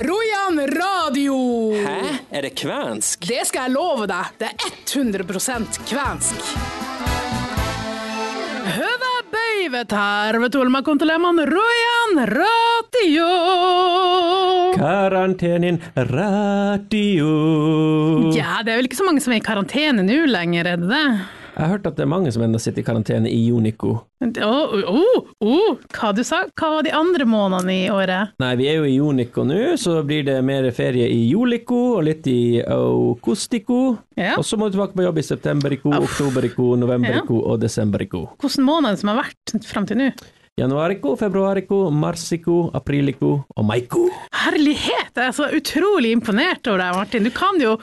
Rojan radio! Hæ? Er det kvensk? Det skal jeg love deg. Det er 100% kvensk. bøyvet her ved kuuntelemaan Rojan radio! Karantenen radio. Ja, det er vel ikke så mange som er i karantene nå lenger, er det det? Jeg har hørt at det er mange som ennå sitter i karantene i Joniko. Oh, oh, oh, hva du sa? Hva var de andre månedene i året? Nei, vi er jo i Jonico nå, så blir det mer ferie i Jolico og litt i Aukustiko. Ja. Og så må du tilbake på jobb i septemberiko, oktoberiko, novemberiko og desemberiko. Hvilken måned som har vært fram til nå? Januariko, februariko, marsiko, apriliko og maiko. Herlighet, jeg er så utrolig imponert over deg, Martin. Du kan jo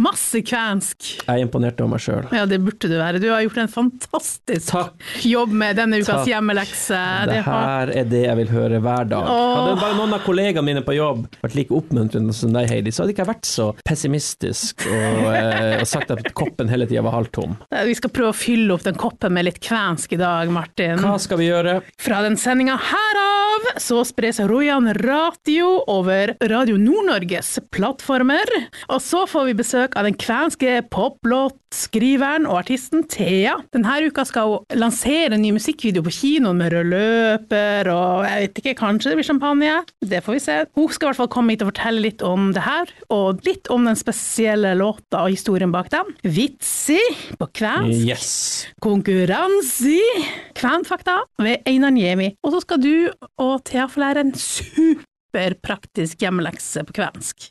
masse kvensk. Jeg er imponert over meg sjøl. Ja, det burde du være. Du har gjort en fantastisk Takk. jobb med denne ukas Takk. hjemmelekse. Det Det her er det jeg vil høre hver dag. Åh. Hadde bare noen av kollegaene mine på jobb vært like oppmuntrende som deg, Heidi, så hadde ikke jeg vært så pessimistisk og, eh, og sagt at koppen hele tida var halvtom. Vi skal prøve å fylle opp den koppen med litt kvensk i dag, Martin. Hva skal vi gjøre? Fra den sendinga herav så spres Rojan Radio over Radio Nord-Norges plattformer. Og så får vi besøk av den kvenske poplåtskriveren og artisten Thea. Denne uka skal hun lansere en ny musikkvideo på kinoen med rød løper og jeg vet ikke, kanskje det blir champagne? Det får vi se. Hun skal i hvert fall komme hit og fortelle litt om det her, og litt om den spesielle låta og historien bak den. Vitsi på kvensk. Yes. Konkurranse! Kvenfakta ved Einar Niemi. Og så skal du og Thea får lære en superpraktisk hjemmelekse på kvensk.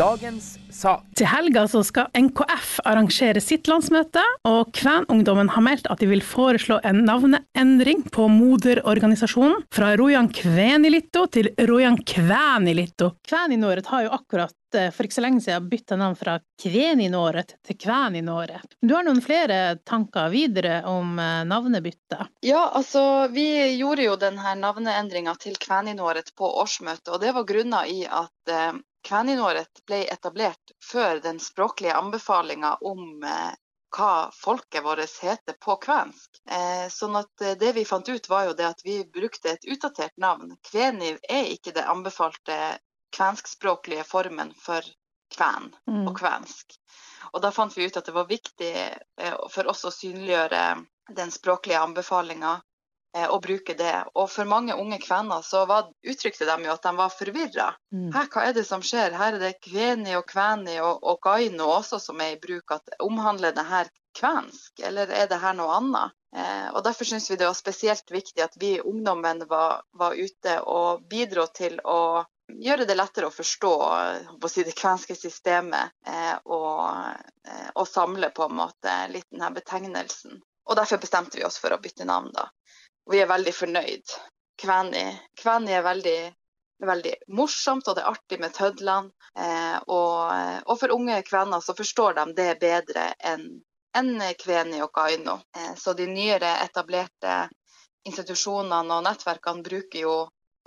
Dagens sak. Til helga så skal NKF arrangere sitt landsmøte, og Kvenungdommen har meldt at de vil foreslå en navneendring på moderorganisasjonen fra Rojan Kvenilitto til Rojan Kvenilitto. Kvæninåret har jo akkurat for ikke så lenge siden bytta navn fra Kveninåret til Kvæninåret. Du har noen flere tanker videre om eh, navnebyttet? Ja, altså vi gjorde jo denne navneendringa til Kveninåret på årsmøtet, og det var grunna i at eh, Kvæninåret ble etablert før den språklige anbefalinga om eh, hva folket vårt heter på kvensk. Eh, sånn at eh, det vi fant ut var jo det at vi brukte et utdatert navn. Kveni er ikke det anbefalte kvenskspråklige formen for kven og kvensk. Og da fant vi ut at det var viktig eh, for oss å synliggjøre den språklige anbefalinga eh, og bruke det. Og for mange unge kvener så var, uttrykte de jo at de var forvirra. Mm. Hæ, hva er det som skjer? Her er det kveni og kveni og, og gaino også som er i bruk. At omhandler det her kvensk, eller er det her noe annet? Eh, og Derfor syns vi det var spesielt viktig at vi ungdommen var, var ute og bidro til å gjøre det lettere å forstå eh, å si, det kvenske systemet eh, og, eh, og samle på en måte litt denne betegnelsen. Og Derfor bestemte vi oss for å bytte navn. da. Vi er veldig fornøyd. Kveni, Kveni er veldig, veldig morsomt, og det er artig med tødlene. Eh, og, og for unge kvener så forstår de det bedre enn enn kveni og kaino. Eh, så de nyere etablerte institusjonene og nettverkene bruker jo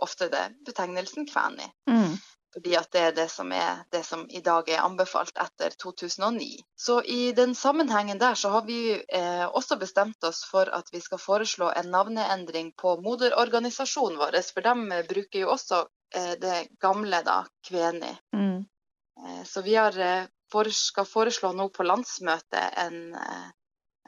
ofte det betegnelsen kveni. Mm. Fordi at det er det som, er det som i dag er anbefalt etter 2009. Så i den sammenhengen der så har vi eh, også bestemt oss for at vi skal foreslå en navneendring på moderorganisasjonen vår. For de eh, bruker jo også eh, det gamle da, kveni. Mm. Eh, Så vi har, eh, fore- skal foreslå nå på landsmøtet en, eh,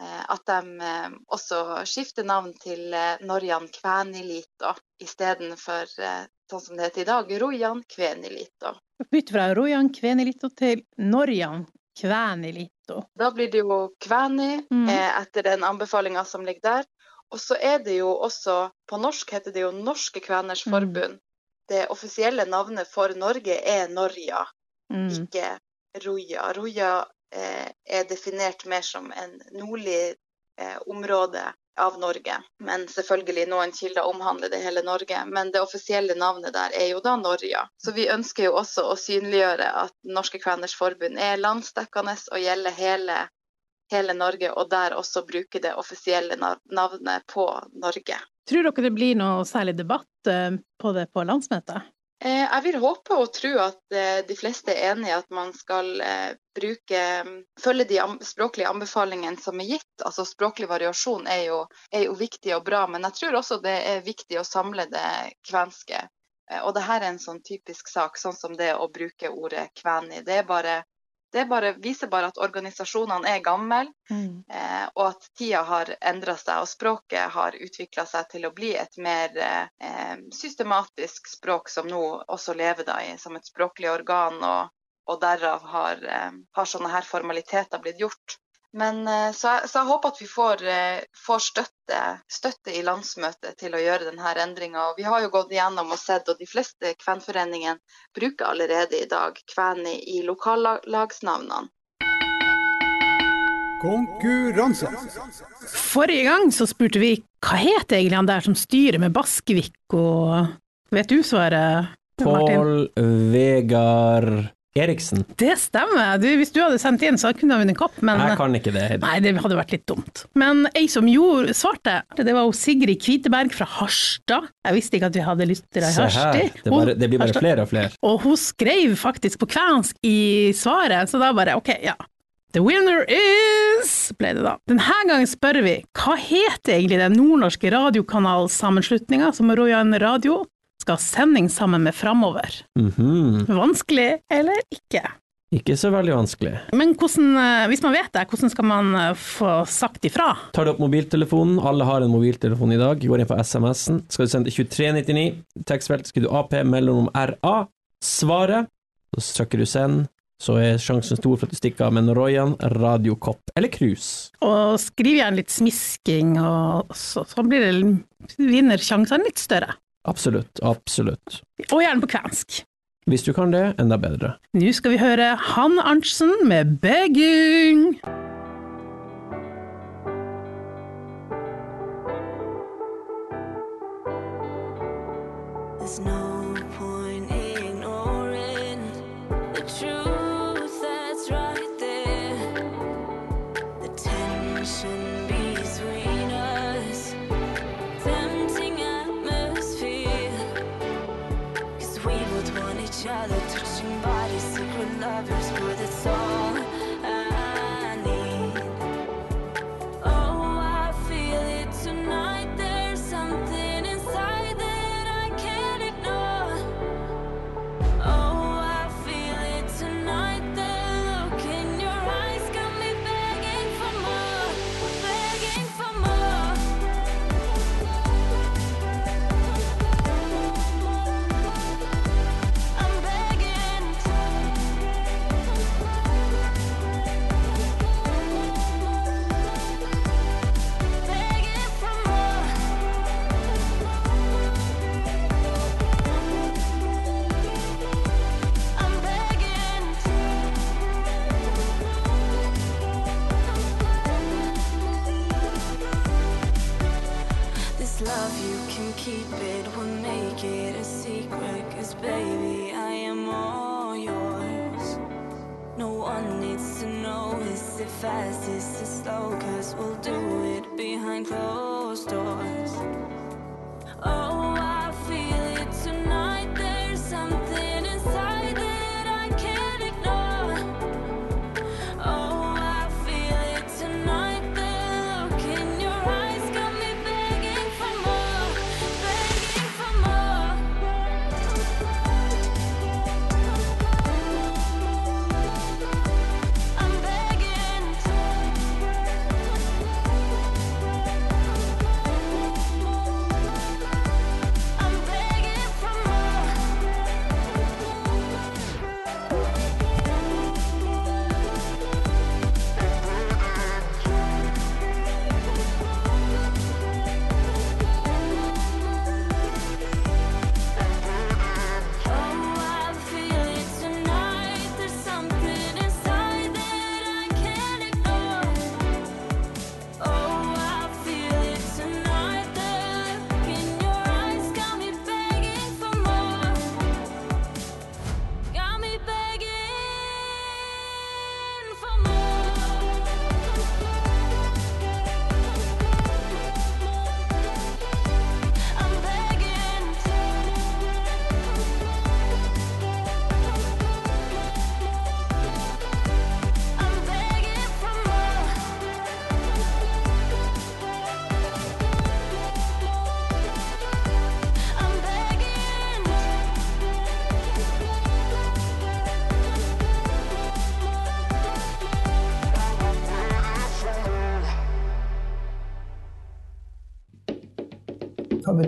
at de eh, også skifter navn til eh, Norjan Kvænilito istedenfor eh, sånn som det heter i dag, Rojan Kvænilito. Bytt fra Rojan Kvenilitto til Norjan Kvænilitto. Da blir det jo Kvæni Mm. eh, etter den anbefalinga som ligger der. Og så er det jo også, på norsk heter det jo Norske Kveners Mm. Forbund. Det offisielle navnet for Norge er Norja, Mm. ikke Roja. Roja eh, er definert mer som en nordlig eh, område av Norge. Men selvfølgelig noen kilder omhandler det hele Norge. Men det offisielle navnet der er jo da Norja. Så vi ønsker jo også å synliggjøre at Norske Kveners Forbund er landsdekkende og gjelder hele, hele Norge, og der også bruker det offisielle navnet på Norge. Tror dere det blir noe særlig debatt eh, på det på landsmøtet? Eh, jeg vil håpe og tro at eh, de fleste er enig i at man skal eh, bruke Følge de språklige anbefalingene som er gitt. Altså Språklig variasjon er jo, er jo viktig og bra, men jeg tror også det er viktig å samle det kvenske. Og det her er en sånn typisk sak, sånn som det å bruke ordet kveni. Det er bare det bare, viser bare at organisasjonene er gamle, mm. eh, og at tida har endra seg. Og språket har utvikla seg til å bli et mer eh, systematisk språk som nå også lever da, som et språklig organ, og, og derav har, eh, har sånne her formaliteter blitt gjort. Men eh, så jeg, så jeg, håper at vi får, eh, får støtte, støtte, i landsmøtet til å gjøre denne endringa. Vi har jo gått igjennom og sett, og de fleste kvenforeningene bruker allerede i dag kven i lokallagsnavnene. Konkurranse. Forrige gang så spurte vi hva het egentlig han der som styrer med Baskevik, og vet du svaret? Pål Vegard Eriksen. Det stemmer. Du, hvis du hadde sendt inn, så kunne du vunnet kopp, men Jeg kan ikke det. Nei, det hadde vært litt dumt. Men ei som gjorde, svarte, det var Sigrid Kviteberg fra Harstad. Jeg visste ikke at vi hadde lyttere i Harstad. Det, det, blir bare Harstad. flere og flere. Og hun skrev faktisk på kvensk i svaret, så da bare ok, ja. The winner is ble det da. Denne gangen spør vi hva heter egentlig den nordnorske radiokanalsammenslutninga som Royan Radio skal ha sending sammen med Framover. Mm -hmm. Vanskelig eller ikke? Ikke så veldig vanskelig. Men hvordan, eh, hvis man vet det, hvordan skal man eh, få sagt ifra? Tar du opp mobiltelefonen, alle har en mobiltelefon i dag, går inn på SMS-en, skal du sende 2399, tekstfelt skriver du AP mellom RA, svaret, så trykker du send, så er sjansen stor for at du stikker av med en Royan, radiokopp eller krus. Og skriv gjerne litt smisking, og så, så blir det, vinner sjansene litt større. Absolutt, absolutt. Og gjerne på kvensk. Hvis du kan det, enda bedre. Nå skal vi høre Han Arntzen med 'Begging'.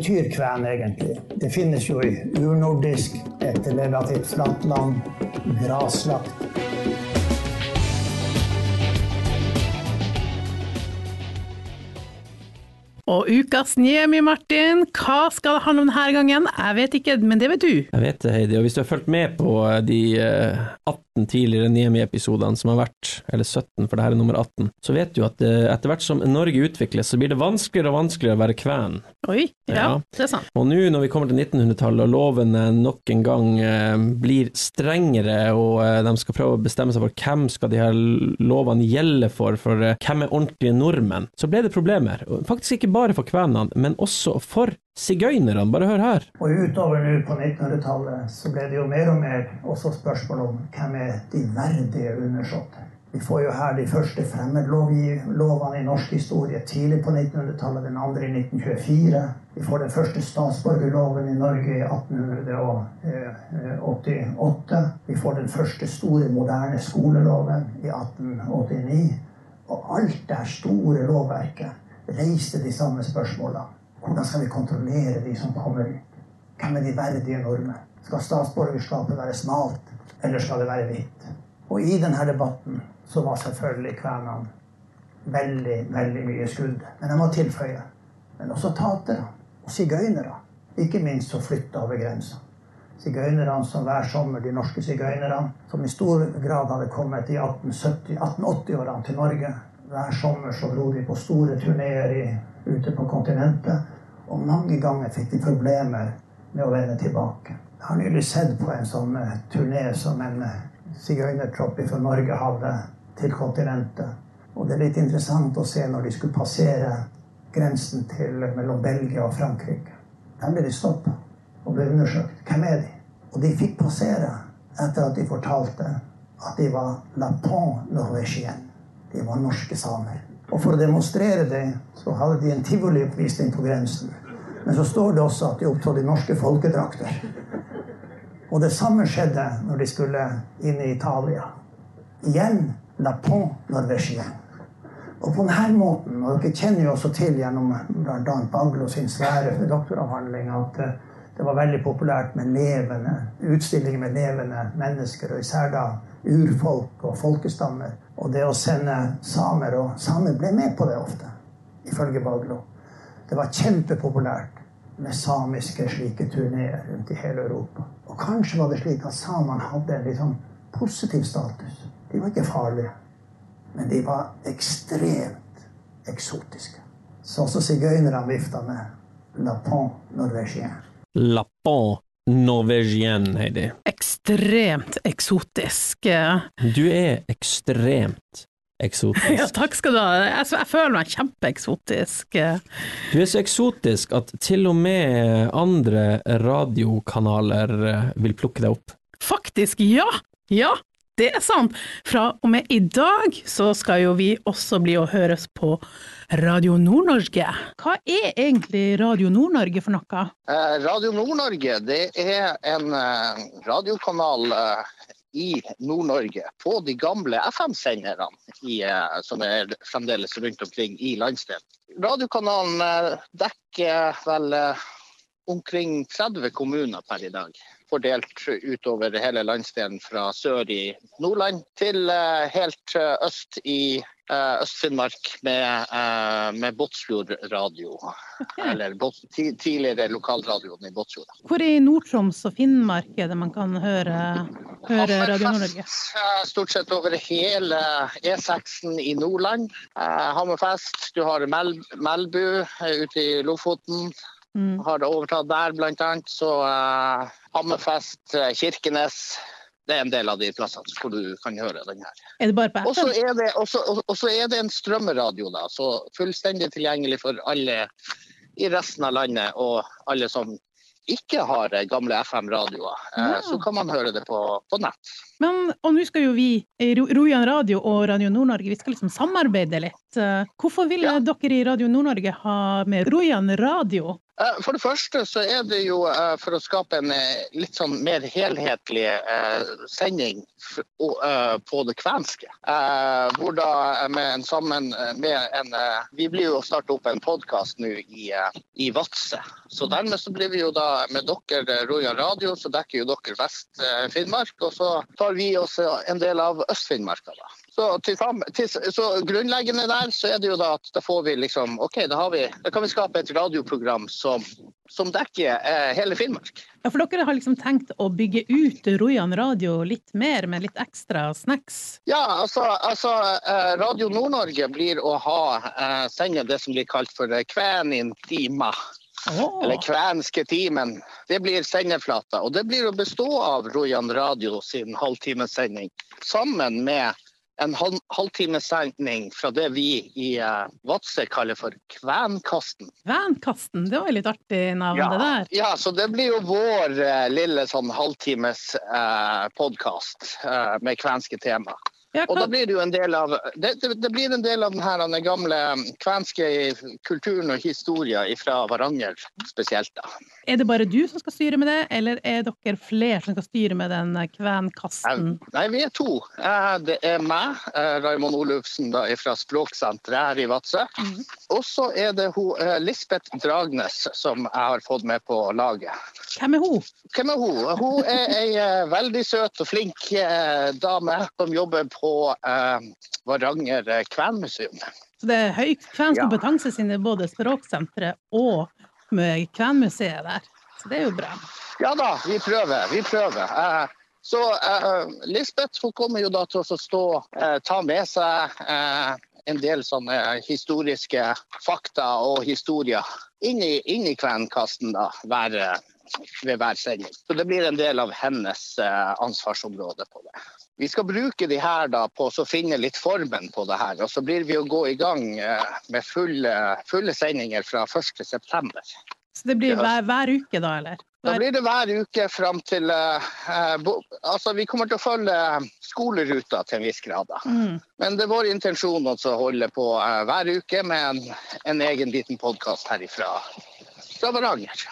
Betyr kven egentlig? Det finnes jo i urnordisk, et relativt flatt land, graslagt. Og ukas Niemi, Martin, hva skal det handle om denne gangen? Jeg vet ikke, men det vet du. Jeg vet det, Heidi, og hvis du har fulgt med på de 18 tidligere Niemi-episodene som har vært, eller 17, for det her er nummer 18, så vet du at etter hvert som Norge utvikles, så blir det vanskeligere og vanskeligere å være kven. Oi, ja, ja. det er sant. Og nå når vi kommer til 1900-tallet og lovene nok en gang eh, blir strengere, og eh, de skal prøve å bestemme seg for hvem skal de her lovene gjelde for, for eh, hvem er ordentlige nordmenn, så ble det problemer. Faktisk ikke bare for kvenene, men også for sigøynerne. Bare hør her. Og utover nå på 1900-tallet så ble det jo mer og mer også spørsmål om hvem er de verdige undersåtte. Vi får jo her de første fremmedlovene i norsk historie tidlig på 1900-tallet, den andre i 1924. Vi får den første statsborgerloven i Norge i 1888. Vi får den første store, moderne skoleloven i 1889. Og alt det store lovverket reiste de samme spørsmålene. Hvordan skal vi kontrollere de som kommer? Hvem er de verdige nordmenn? Skal statsborgerskapet være smalt, eller skal det være hvitt? Og i denne debatten så var selvfølgelig kvenene veldig, veldig mye skudd. Men jeg må tilføye men også tatere og sigøynere. Ikke minst som flytta over grensa. Sigøynerne som hver sommer, de norske sigøynerne, som i stor grad hadde kommet i 1880-årene til Norge. Hver sommer så dro de på store turneer ute på kontinentet. Og mange ganger fikk de problemer med å vende tilbake. Jeg har nylig sett på en sånn uh, turné som en uh, sigøynertropp fra Norge hadde til kontinentet. Og det er litt interessant å se når de skulle passere grensen til, mellom Belgia og Frankrike. Der ble de stoppa og ble undersøkt. Hvem er de? Og de fikk passere etter at de fortalte at de var lapon norvégien. De var norske samer. Og for å demonstrere det, så hadde de en tivolioppvisning på grensen. Men så står det også at de opptrådte i norske folkedrakter. Og det samme skjedde når de skulle inn i Italia. Igjen la pont norvegien. Og på denne måten, og dere kjenner jo også til gjennom bl.a. Baglo sin svære doktoravhandling at eh, det var veldig populært med levende utstillinger med levende mennesker, og især da urfolk og folkestammer. Og det å sende samer Og samer ble med på det ofte, ifølge Baglo. Det var kjempepopulært med samiske slike turneer rundt i hele Europa. Og kanskje var det slik at samene hadde en litt sånn positiv status. De var ikke farlige, men de var ekstremt eksotiske. Så også sigøynerne vifta med La pont norvégien. Lapon norvégien, Heidi. Ekstremt eksotisk. Du er ekstremt eksotisk. Ja, takk skal du ha. Jeg, jeg føler meg kjempeeksotisk. Du er så eksotisk at til og med andre radiokanaler eh, vil plukke deg opp. Faktisk, ja! Ja, det er sant! Fra og med i dag så skal jo vi også bli å høres på Radio Nord-Norge. Hva er egentlig Radio Nord-Norge for noe? Eh, Radio Nord-Norge det er en eh, radiokanal eh, i Nord-Norge på de gamle FM-senderne som er fremdeles rundt omkring i landsdelen. Radiokanalen dekker vel omkring 30 kommuner per i dag fordelt utover hele landsdelen fra sør i Nordland til eh, helt eh, øst i eh, Øst-Finnmark med, med Båtsfjord radio. Eller tidligere lokalradioen i Båtsfjord. Hvor i Nord-Troms og Finnmark er det man kan høre, høre Radio Nord-Norge? Stort sett over hele E6-en i Nordland. Hammerfest, du har Melbu ute i Lofoten. Mm. Har det overtatt der, bl.a. Så uh, Hammerfest, uh, Kirkenes det er en del av de plassene hvor du kan høre den her. Er det bare på FM? Og så er det en strømmeradio, da, så fullstendig tilgjengelig for alle i resten av landet og alle som ikke har gamle FM-radioer. Eh, ja. Så kan man høre det på, på nett. Men, og nå skal jo vi Rojan Radio og Radio Nord-Norge vi skal liksom samarbeide litt. Hvorfor vil ja. dere i Radio Nord-Norge ha med Rojan Radio? Eh, For det første så er det jo eh, for å skape en eh, litt sånn mer helhetlig sending på det kvenske. Hvor da med en sammen med en Vi blir jo å starte opp en podkast nå i, i Vadsø. Så dermed så blir vi jo da med dere Rojan Radio, så dekker jo dere Vest-Finnmark. Og så tar vi også en del av Øst-Finnmarka, da. Så, til, til, så grunnleggende der så er det jo da at da får vi liksom OK, da, har vi, da kan vi skape et radioprogram som, som dekker eh, hele Finnmark. Ja, for dere har liksom tenkt å bygge ut Rojan radio litt mer, med litt ekstra snacks? Ja, altså, altså eh, Radio Nord-Norge blir å ha eh, sende det som blir kalt for Kvenintima. Oh. Eller Kvenske timen. Det blir sendeflata. Og det blir å bestå av Rojan Radio sin halvtimesending sammen med en halv, halvtimesending fra det vi i uh, Vadsø kaller for Kvenkasten. Kvenkasten, det var litt artig navn, det der. ja, så det blir jo vår uh, lille sånn halvtimes uh, podkast uh, med kvenske tema. Og da blir det jo en del av det, det, blir en del av den her den gamle kvenske kulturen og historien fra Varanger spesielt. da. er det bare du som skal styre med det, eller er dere flere som skal styre med den eh, kvenkasten? Nei, vi er to. Eh, Det er meg, eh, Raymond Olufsen da, fra Språksenteret her i Vadsø. Mhm. Og så er det hun, Lisbeth Dragnes som jeg har fått med på laget. Hvem er hun? Hvem er hun? Hun er ei veldig søt og flink dame som jobber på eh, Varanger eh, kvenmuseum. Så det er høy kvensk Ja. kompetanse både Språksenteret og Kvenmuseet der. Så det er jo bra. Ja da, vi prøver. Vi prøver. Eh, Så eh, Lisbeth hun kommer jo da til å stå, eh, ta med seg eh, en del sånne historiske fakta og historier inn i, inn i kvenkasten da, hver, ved hver sending. Så det blir en del av hennes ansvarsområde på det. Vi skal bruke de her da på å finne litt formen på det her, og så blir vi å gå i gang eh, med fulle, fulle sendinger fra 1.9. Så det blir hver, hver uke, da, eller? Da blir det hver uke fram til eh, eh, bo, Altså, vi kommer til å følge skoleruta til en viss grad. da. mm. Men det er vår intensjon å holde på eh, hver uke med en, en egen liten podkast herifra fra Varanger.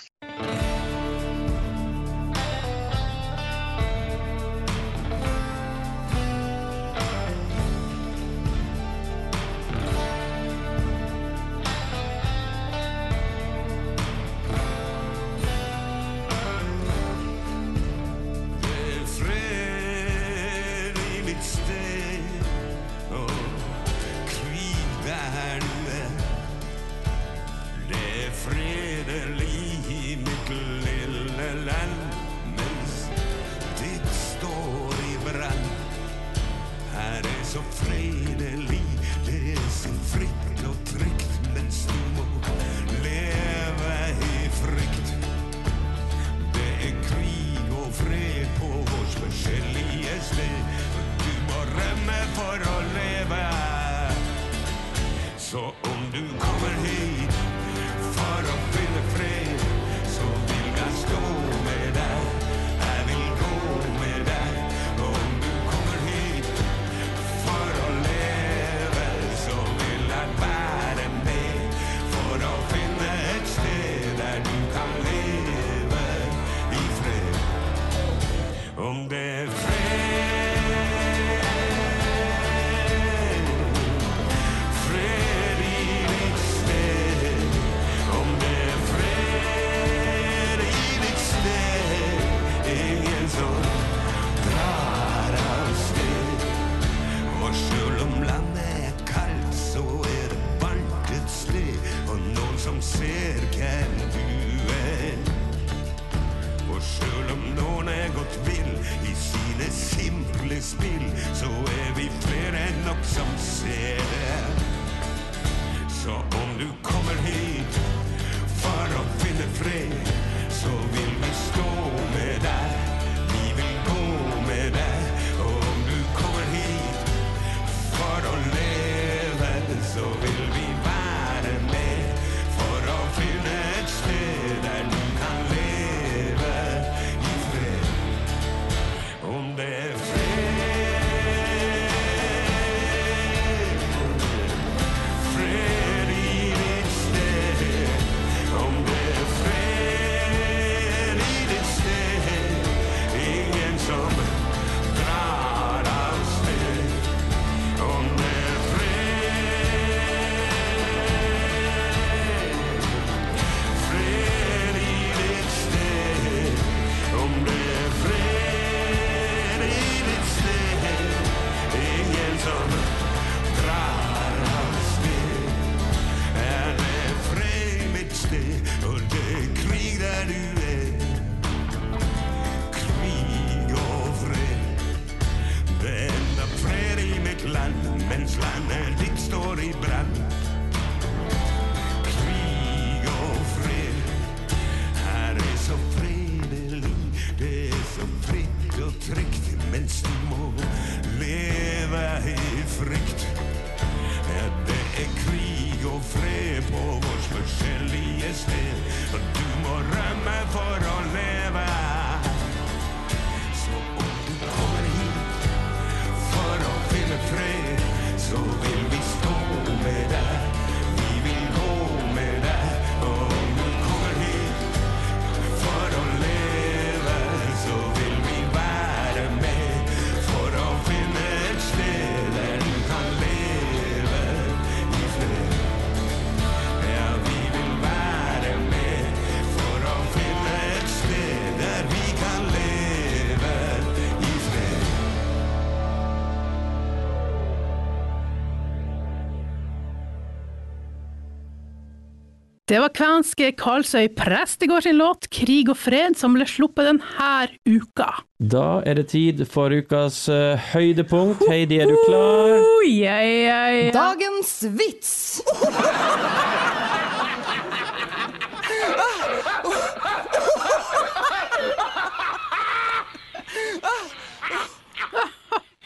Det var kvenske Karlsøy Prestegård sin låt 'Krig og fred', som ble sluppet denne uka. Da er det tid for ukas uh, høydepunkt. Heidi, er du klar? Oh, yeah, yeah, yeah. Dagens vits!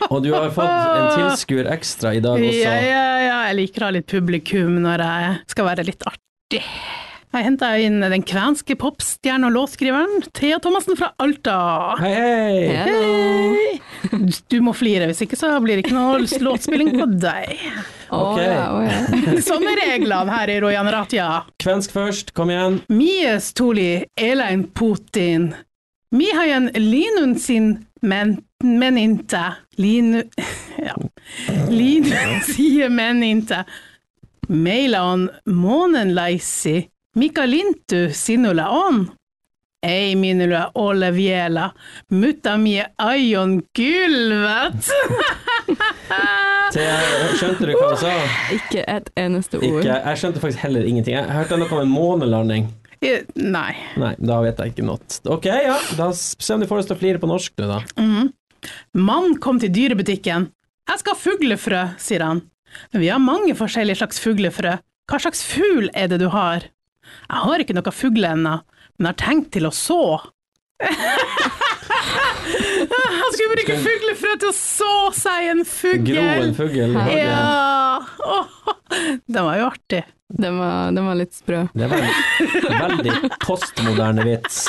Og du har fått en tilskuer ekstra i dag også. Ja, ja, ja. Jeg liker å ha litt publikum når jeg skal være litt artig. Jeg henta inn den kvenske popstjernen og låtskriveren Thea Thomassen fra Alta. Hei, hei! Hello! Du må flire, hvis ikke så blir det ikke noe låtspilling på deg. Ok. å ja. Sånn er reglene her i Rojan Ratja. Kvensk først, kom igjen. Mies tuli Elain Putin. Mi hajan linun sin men, men inte. Linu... Ja. Linun sier men inte. Meillä on monenlaisi. Mikä lintu sinulla on? Ei minulla ole vielä, mutta minä aion kylvät. Thea, skjønte du hva hun sa? Ikke et eneste ord. Ikke. Jeg skjønte faktisk heller ingenting. Jeg hørte noe om en månelanding. Eh, Nei. Nei, da vet jeg ikke noe. Ok, ja, da se om du får oss til å flire på norsk du, da. Mann kom til dyrebutikken. Jeg skal ha fuglefrø, sier han. Men vi har mange forskjellige slags fuglefrø. Hva slags fugl er det du har? Jeg har ikke noe fugle ennå, men har tenkt til å så. Han skulle bruke fuglefrø til å så seg en fugl. Gro en fugl. Ja. Den var jo artig. Den var, den var litt sprø. Det var en veldig postmoderne vits.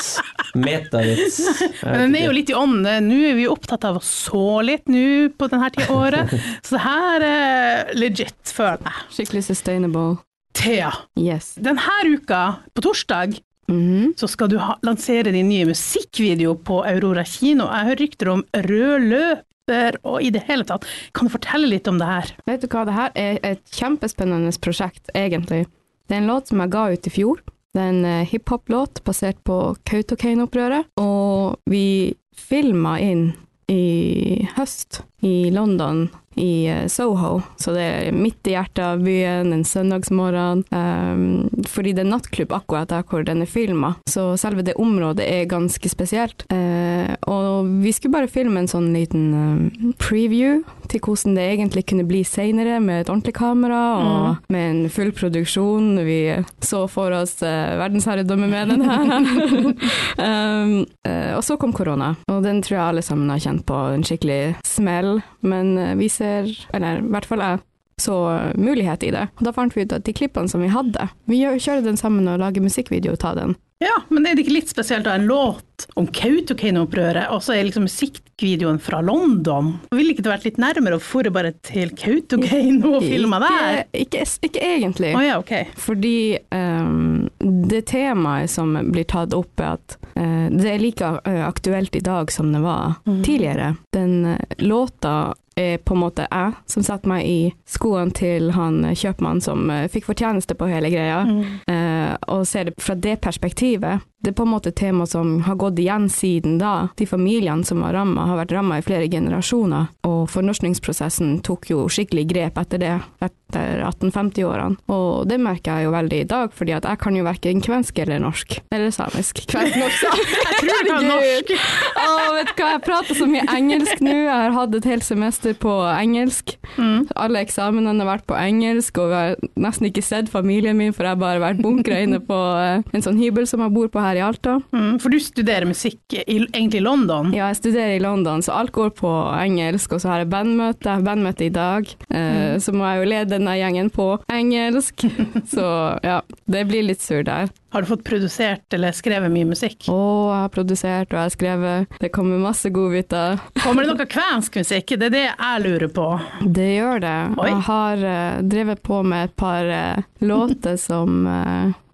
Metavits. Men den er jo litt i ånden. Nå er vi opptatt av å så litt nå på denne tida året, så det her er legit, føler jeg. Skikkelig sustainable. Thea, Yes. denne uka, på torsdag, Mhm. så skal du ha, lansere din nye musikkvideo på Aurora kino. Jeg hører rykter om rød løper og i det hele tatt. Kan du fortelle litt om det her? Vet du hva, det her er et kjempespennende prosjekt, egentlig. Det er en låt som jeg ga ut i fjor. Det er en eh, hiphop-låt basert på Kautokeino-opprøret, og vi filma inn i høst i London, i eh, Soho, så det er midt i hjertet av byen, en søndagsmorgen, Um, fordi det er nattklubb akkurat der hvor den er filma, så selve det området er ganske spesielt. Uh, og vi skulle bare filme en sånn liten um, preview til hvordan det egentlig kunne bli seinere, med et ordentlig kamera og med en full produksjon. Vi så for oss uh, verdensherredømme med den her. um, uh, og så kom korona, og den tror jeg alle sammen har kjent på, en skikkelig smell. Men eh, vi ser, eller i hvert fall jeg, så mulighet i det. Og da fant vi ut at de klippene som vi hadde, vi kjører den sammen og lager musikkvideo ut av den. Ja, men er det ikke litt spesielt av en låt om Kautokeino-opprøret, og så er liksom musikkvideoen fra London? Ville ikke det vært litt nærmere å dra bare til Kautokeino og filme der? Ikke, ikke, ikke egentlig. Oh, ja, okay. Fordi um, det temaet som blir tatt opp, er at uh, det er like eh, aktuelt i dag som det var tidligere. Den eh, låta er på en måte jeg som satte meg i skoene til han kjøpmannen som fikk fortjeneste på hele greia, eh, og ser det fra det perspektivet. Det er på en måte et tema som har gått igjen siden da. De familiene som var ramma, har vært ramma i flere generasjoner, og fornorskningsprosessen tok jo skikkelig grep etter det, etter 1850-årene. Og det merker jeg jo veldig i dag, fordi at jeg kan jo verken kvensk eller norsk. Eller samisk. Kvensk norsk, samisk. Norsk. Å, vet du hva, jeg prater så mye engelsk nå. Jeg har hatt et helt semester på engelsk. Mm. Alle eksamenene har vært på engelsk, og jeg har nesten ikke sett familien min, for jeg har bare vært bunkra inne på eh, en sånn hybel som jeg bor på her i Alta. Mm, for du studerer musikk i, egentlig i London? Ja, jeg studerer i London, så alt går på engelsk, og så har jeg bandmøte. Jeg har bandmøte i dag, eh, så må jeg jo lede denne gjengen på engelsk. Så ja, det blir litt sur der. Har du fått produsert eller skrevet mye musikk? Og jeg har produsert, og jeg har skrevet. Det kommer masse godbiter. Kommer det noe kvensk musikk? Det er det jeg lurer på. Det gjør det. Oi. Jeg har uh, drevet på med et par uh, låter som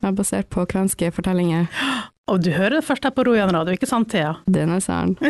er basert på kvenske fortellinger. Og du hører det først her på Rojan radio, ikke sant Thea? Den er særen.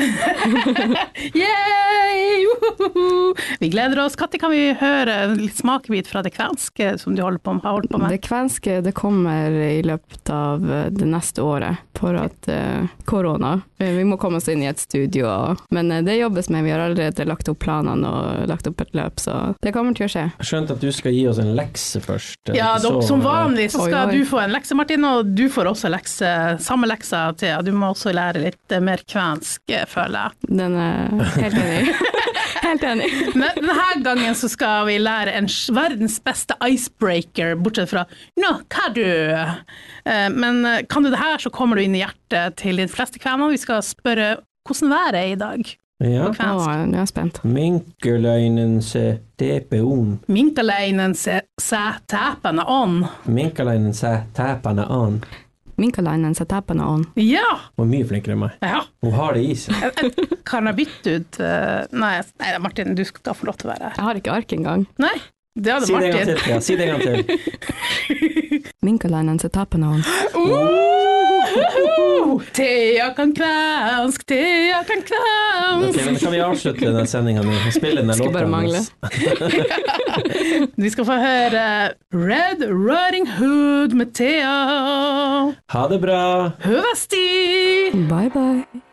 Vi gleder oss. Når kan vi høre en smakebit fra det kvenske som du holder på, har holdt på med? Det kvenske det kommer i løpet av eh, det neste året, for at eh, korona eh, Vi må komme oss inn i et studio, men eh, det jobbes med. Vi har allerede lagt opp planene og lagt opp et løp, så det kommer til å skje. Jeg skjønte at du skal gi oss en lekse først. eh, Ja, så- som vanlig så skal oi. du få en lekse, Martin, og du får også lekse, samme leksa, Thea. Du må også lære litt eh, mer kvensk, eh, føler jeg. Den er helt enig. helt enig. Men denne gangen så skal vi lære en verdens beste icebreaker, bortsett fra 'nå, hva du?' Eh, Men eh, kan du det her, så kommer du inn i hjertet til de fleste kvenene. Vi skal spørre hvordan været er i dag Ja. på Å, nå er jeg spent. Minkeleinense se tepeon. Minkeleinense se täpänä on. Minkeleinense se on. Minkalainen se täpene on. Ja! Hun er mye flinkere enn meg. ja. Hun har det i seg. Kan jeg bytte ut eh, Nei, nei, Martin, du skal få lov til å være her. Jeg har ikke ark engang. Nei, det hadde Si det en gang Martin. til. Ja, si det en gang til. Minkalainen se täpene on. Uh, Thea kan kvensk, Thea kan Ok, kvensk. men Kan vi avslutte denne sendinga nå? Spille den Skulle bare låta mangle. Vi skal få høre Red Riding Hood med Thea. Ha det bra! Høvesti! Bye, bye.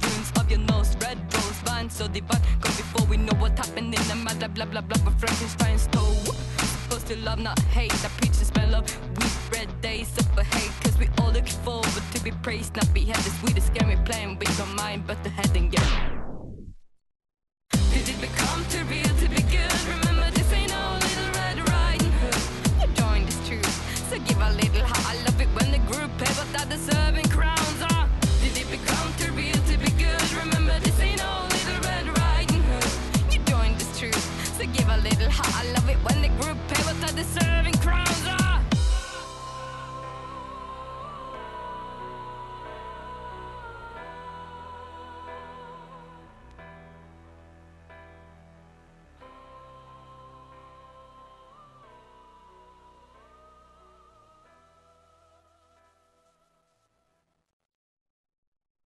dreams of your nose, red rose vines. so divine. Come before we know what happened in the matter, blah blah blah. But Frankenstein's toe supposed to love, not hate. I preach and spell love. We spread days of hate, cause we all look forward to be praised, not be had. The sweetest scare me with your mind, but the head and yeah. Did it become to real? the sun.